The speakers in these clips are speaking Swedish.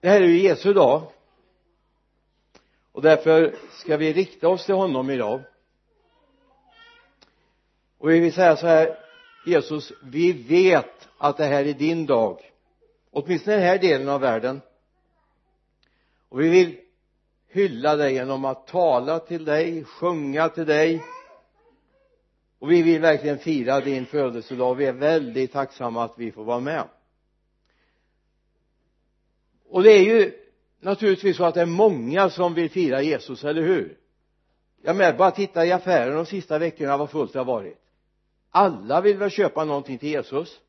det här är ju Jesu dag. Och därför ska vi rikta oss till honom idag. Och vi vill säga så här Jesus vi vet att det här är din dag. Åtminstone den här delen av världen. Och vi vill hylla dig genom att tala till dig, sjunga till dig. Och vi vill verkligen fira din födelsedag. Vi är väldigt tacksamma att vi får vara med och det är ju naturligtvis så att det är många som vill fira Jesus, eller hur? Jag menar, bara titta i affären de sista veckorna vad fullt det har varit. Alla vill väl köpa någonting till Jesus?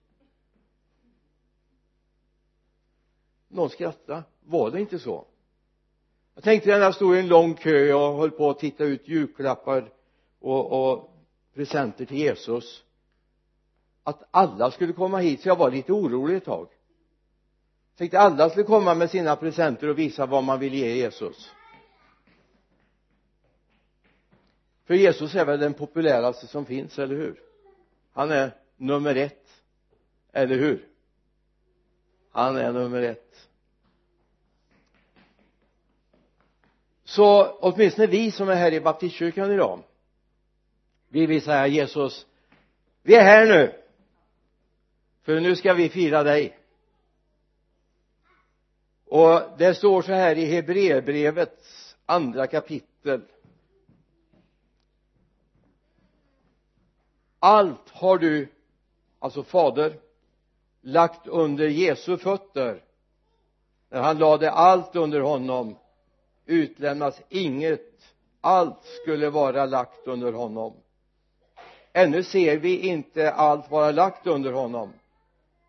Någon skrattade var det inte så? Jag tänkte när jag stod i en lång kö och höll på att titta ut julklappar och, och presenter till Jesus att alla skulle komma hit. Så jag var lite orolig ett tag tänkte alla skulle komma med sina presenter och visa vad man vill ge Jesus. För Jesus är väl den populäraste som finns, eller hur? Han är nummer ett eller hur? Han är nummer ett. Så åtminstone vi som är här i baptistkyrkan idag vi vill säga Jesus vi är här nu för nu ska vi fira dig och det står så här i Hebreerbrevets andra kapitel. Allt har du alltså fader lagt under Jesu fötter. När han lade allt under honom utlämnas inget. Allt skulle vara lagt under honom. Ännu ser vi inte allt vara lagt under honom.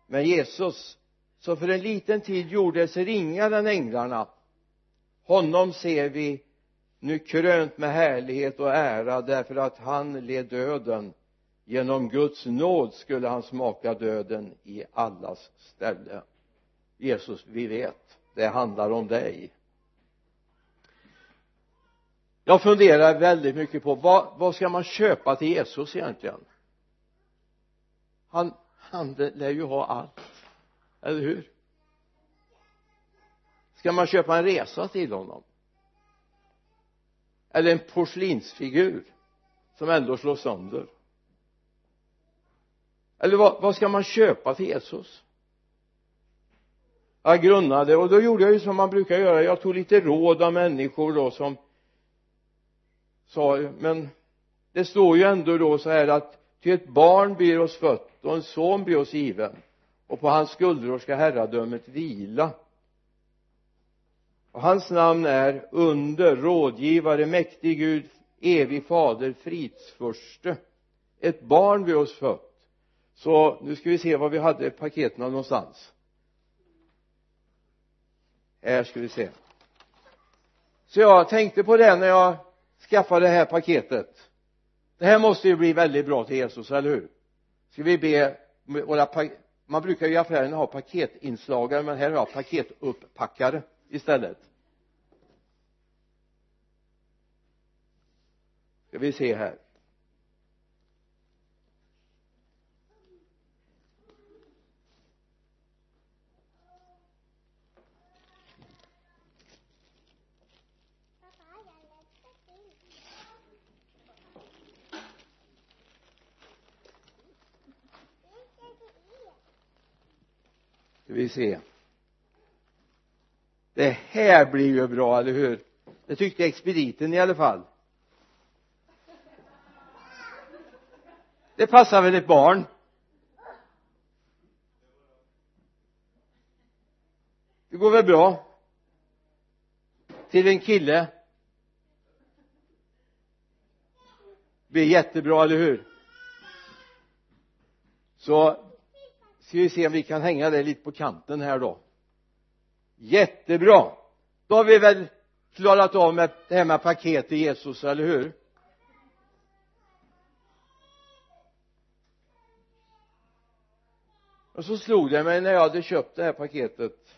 Men Jesus som för en liten tid gjordes ringare än änglarna. Honom ser vi nu krönt med härlighet och ära därför att han led döden. Genom Guds nåd skulle han smaka döden i allas ställe. Jesus vi vet det handlar om dig. Jag funderar väldigt mycket på vad, vad ska man köpa till Jesus egentligen? Han, han lär ju ha allt eller hur? Ska man köpa en resa till honom? Eller en porslinsfigur som ändå slår sönder? Eller vad, vad ska man köpa till Jesus? Jag grunnade och då gjorde jag ju som man brukar göra. Jag tog lite råd av människor då som sa men det står ju ändå då så här att till ett barn blir oss fött och en son blir oss given och på hans skuldror ska herradömet vila. Och hans namn är under, rådgivare, mäktig Gud, evig fader, fridsförste. Ett barn blir oss fött. Så nu ska vi se var vi hade paketen någonstans. Här ska vi se. Så jag tänkte på det när jag skaffade det här paketet. Det här måste ju bli väldigt bra till Jesus, eller hur? Ska vi be våra man brukar ju i affärerna ha paketinslagare men här har jag paketuppackare istället. Ska vi se här. Ska vi se. Det här blir ju bra, eller hur? Det tyckte expediten i alla fall. Det passar väl ett barn? Det går väl bra? Till en kille? Det blir jättebra, eller hur? Så ska vi se om vi kan hänga det lite på kanten här då. Jättebra! Då har vi väl klarat av med det här med paket till Jesus, eller hur? Och så slog det mig när jag hade köpt det här paketet.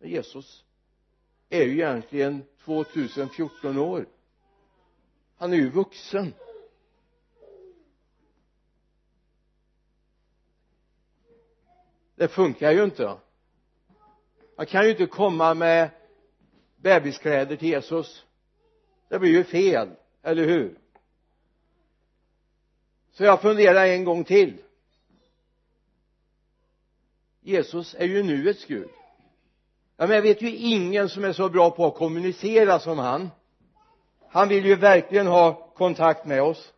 Jesus är ju egentligen 2014 år. Han är ju vuxen. Det funkar ju inte. Man kan ju inte komma med bebiskläder till Jesus. Det blir ju fel, eller hur? Så jag funderar en gång till. Jesus är ju nuets Gud. Ja, men jag vet ju ingen som är så bra på att kommunicera som han. Han vill ju verkligen ha kontakt med oss.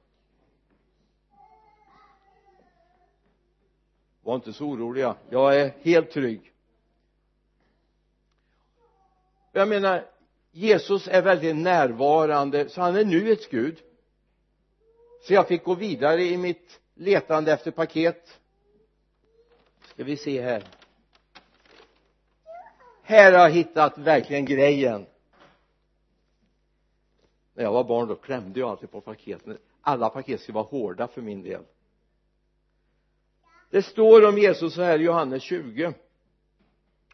Var inte så oroliga. Jag är helt trygg. Jag menar Jesus är väldigt närvarande så han är nuets Gud. Så jag fick gå vidare i mitt letande efter paket. Ska vi se här. Här har jag hittat verkligen grejen. När jag var barn då klämde jag alltid på paketen. Alla paket skulle vara hårda för min del det står om Jesus så här i Johannes 20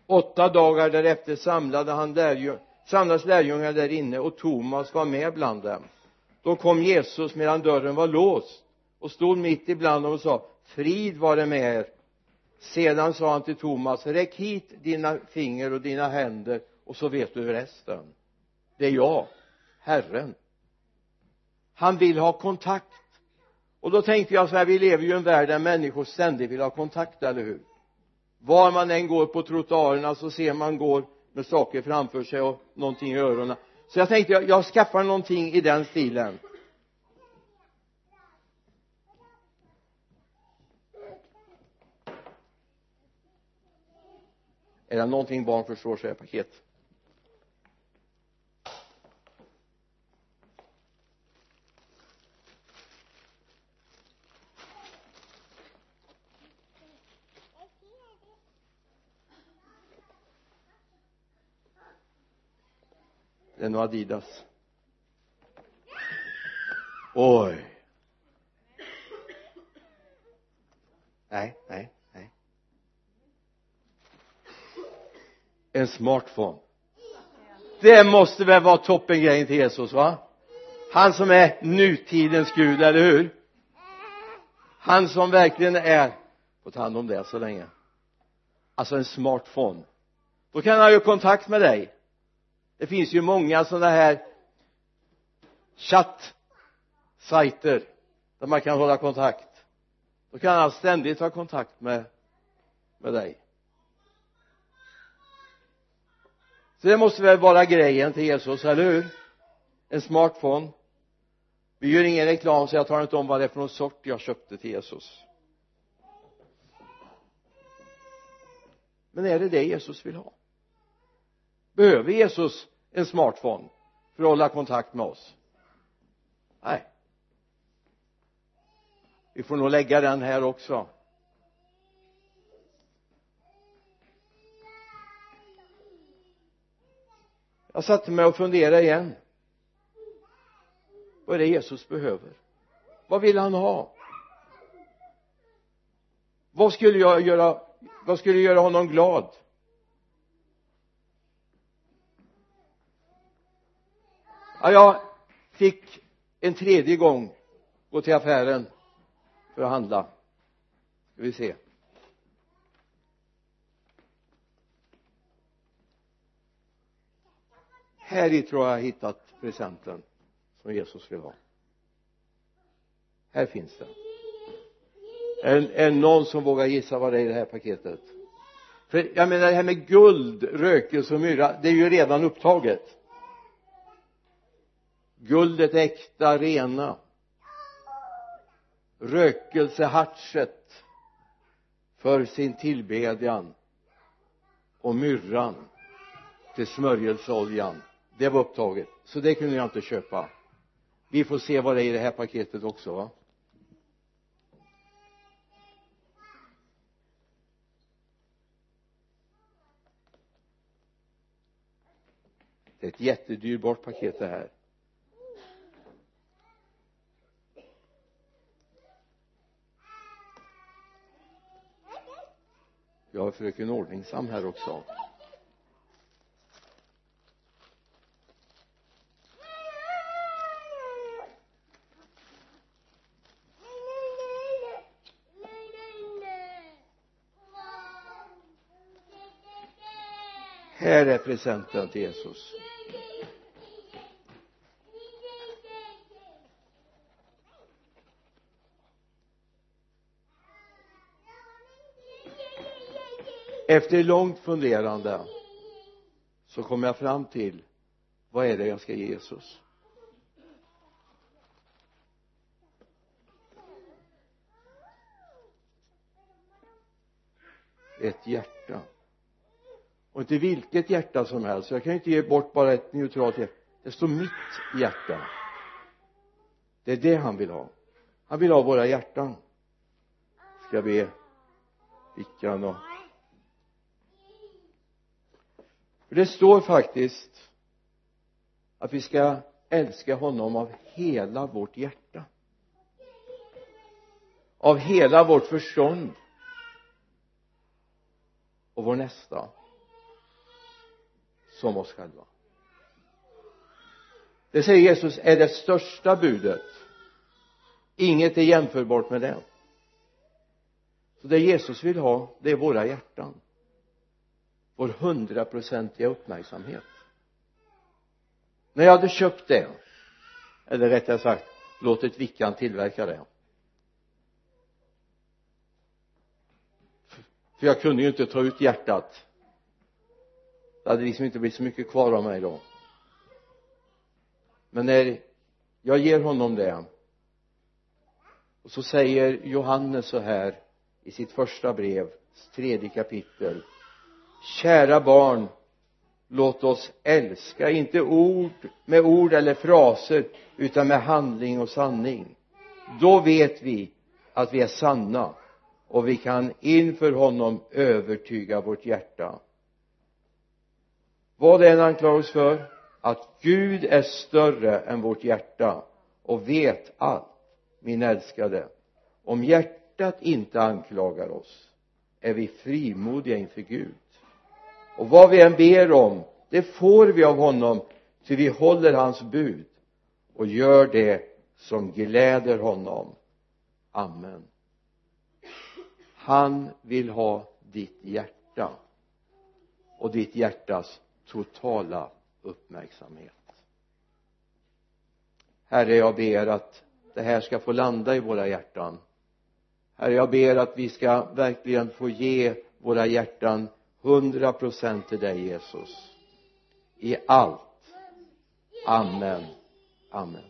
åtta dagar därefter samlade han lärjung, samlades lärjungarna där inne och Thomas var med bland dem. Då kom Jesus medan dörren var låst och stod mitt ibland dem och sa frid vare med er. Sedan sa han till Thomas räck hit dina finger och dina händer och så vet du resten. Det är jag Herren. Han vill ha kontakt och då tänkte jag så här vi lever ju i en värld där människor ständigt vill ha kontakt, eller hur? Var man än går på trottoarerna så ser man går med saker framför sig och någonting i öronen. Så jag tänkte jag, jag skaffar någonting i den stilen. Är det någonting barn förstår så är det paket. Det är nog Adidas. Oj. Nej, nej, nej. En smartphone. Det måste väl vara toppengrejen till Jesus va? Han som är nutidens Gud, eller hur? Han som verkligen är får ta hand om det så länge. Alltså en smartphone. Då kan han ju kontakt med dig det finns ju många sådana här chattsajter där man kan hålla kontakt. Då kan han ständigt ha kontakt med med dig. Så det måste väl vara grejen till Jesus, eller hur? En smartphone. Vi gör ingen reklam så jag talar inte om vad det är för någon sort jag köpte till Jesus. Men är det det Jesus vill ha? Behöver Jesus en smartphone för att hålla kontakt med oss? Nej. Vi får nog lägga den här också. Jag satte mig och funderade igen. Vad är det Jesus behöver? Vad vill han ha? Vad skulle jag göra vad skulle göra honom glad? Ja jag fick en tredje gång gå till affären för att handla. Ska vi se. Här i tror jag jag hittat presenten som Jesus vill ha. Här finns den. Är, är någon som vågar gissa vad det är i det här paketet? För jag menar det här med guld, rökelse och myra det är ju redan upptaget guldet äkta rena. Rökelsehartset för sin tillbedjan och myrran till smörjelseoljan det var upptaget så det kunde jag inte köpa. Vi får se vad det är i det här paketet också va? Det är ett jättedyrbart paket det här. Jag har fröken Ordningsam här också. Här är presenten till Jesus. Efter långt funderande så kom jag fram till vad är det jag ska ge Jesus? Ett hjärta. Och inte vilket hjärta som helst. Jag kan ju inte ge bort bara ett neutralt hjärta. Det står mitt hjärta. Det är det han vill ha. Han vill ha våra hjärtan. Ska jag be Vickan och för det står faktiskt att vi ska älska honom av hela vårt hjärta. Av hela vårt förstånd. Och vår nästa. Som oss själva. Det säger Jesus är det största budet. Inget är jämförbart med det. Så det Jesus vill ha det är våra hjärtan vår hundraprocentiga uppmärksamhet. När jag hade köpt det eller rättare sagt låtit Vickan tillverka det. För jag kunde ju inte ta ut hjärtat. Det hade liksom inte blivit så mycket kvar av mig då. Men när jag ger honom det och så säger Johannes så här i sitt första brev tredje kapitel kära barn låt oss älska inte ord med ord eller fraser utan med handling och sanning. Då vet vi att vi är sanna och vi kan inför honom övertyga vårt hjärta. Vad är en anklagelse för att Gud är större än vårt hjärta och vet allt min älskade om hjärtat inte anklagar oss är vi frimodiga inför Gud och vad vi än ber om det får vi av honom ty vi håller hans bud och gör det som gläder honom. Amen. Han vill ha ditt hjärta och ditt hjärtas totala uppmärksamhet. Herre jag ber att det här ska få landa i våra hjärtan. Herre jag ber att vi ska verkligen få ge våra hjärtan hundra procent till dig Jesus. I allt. Amen. Amen.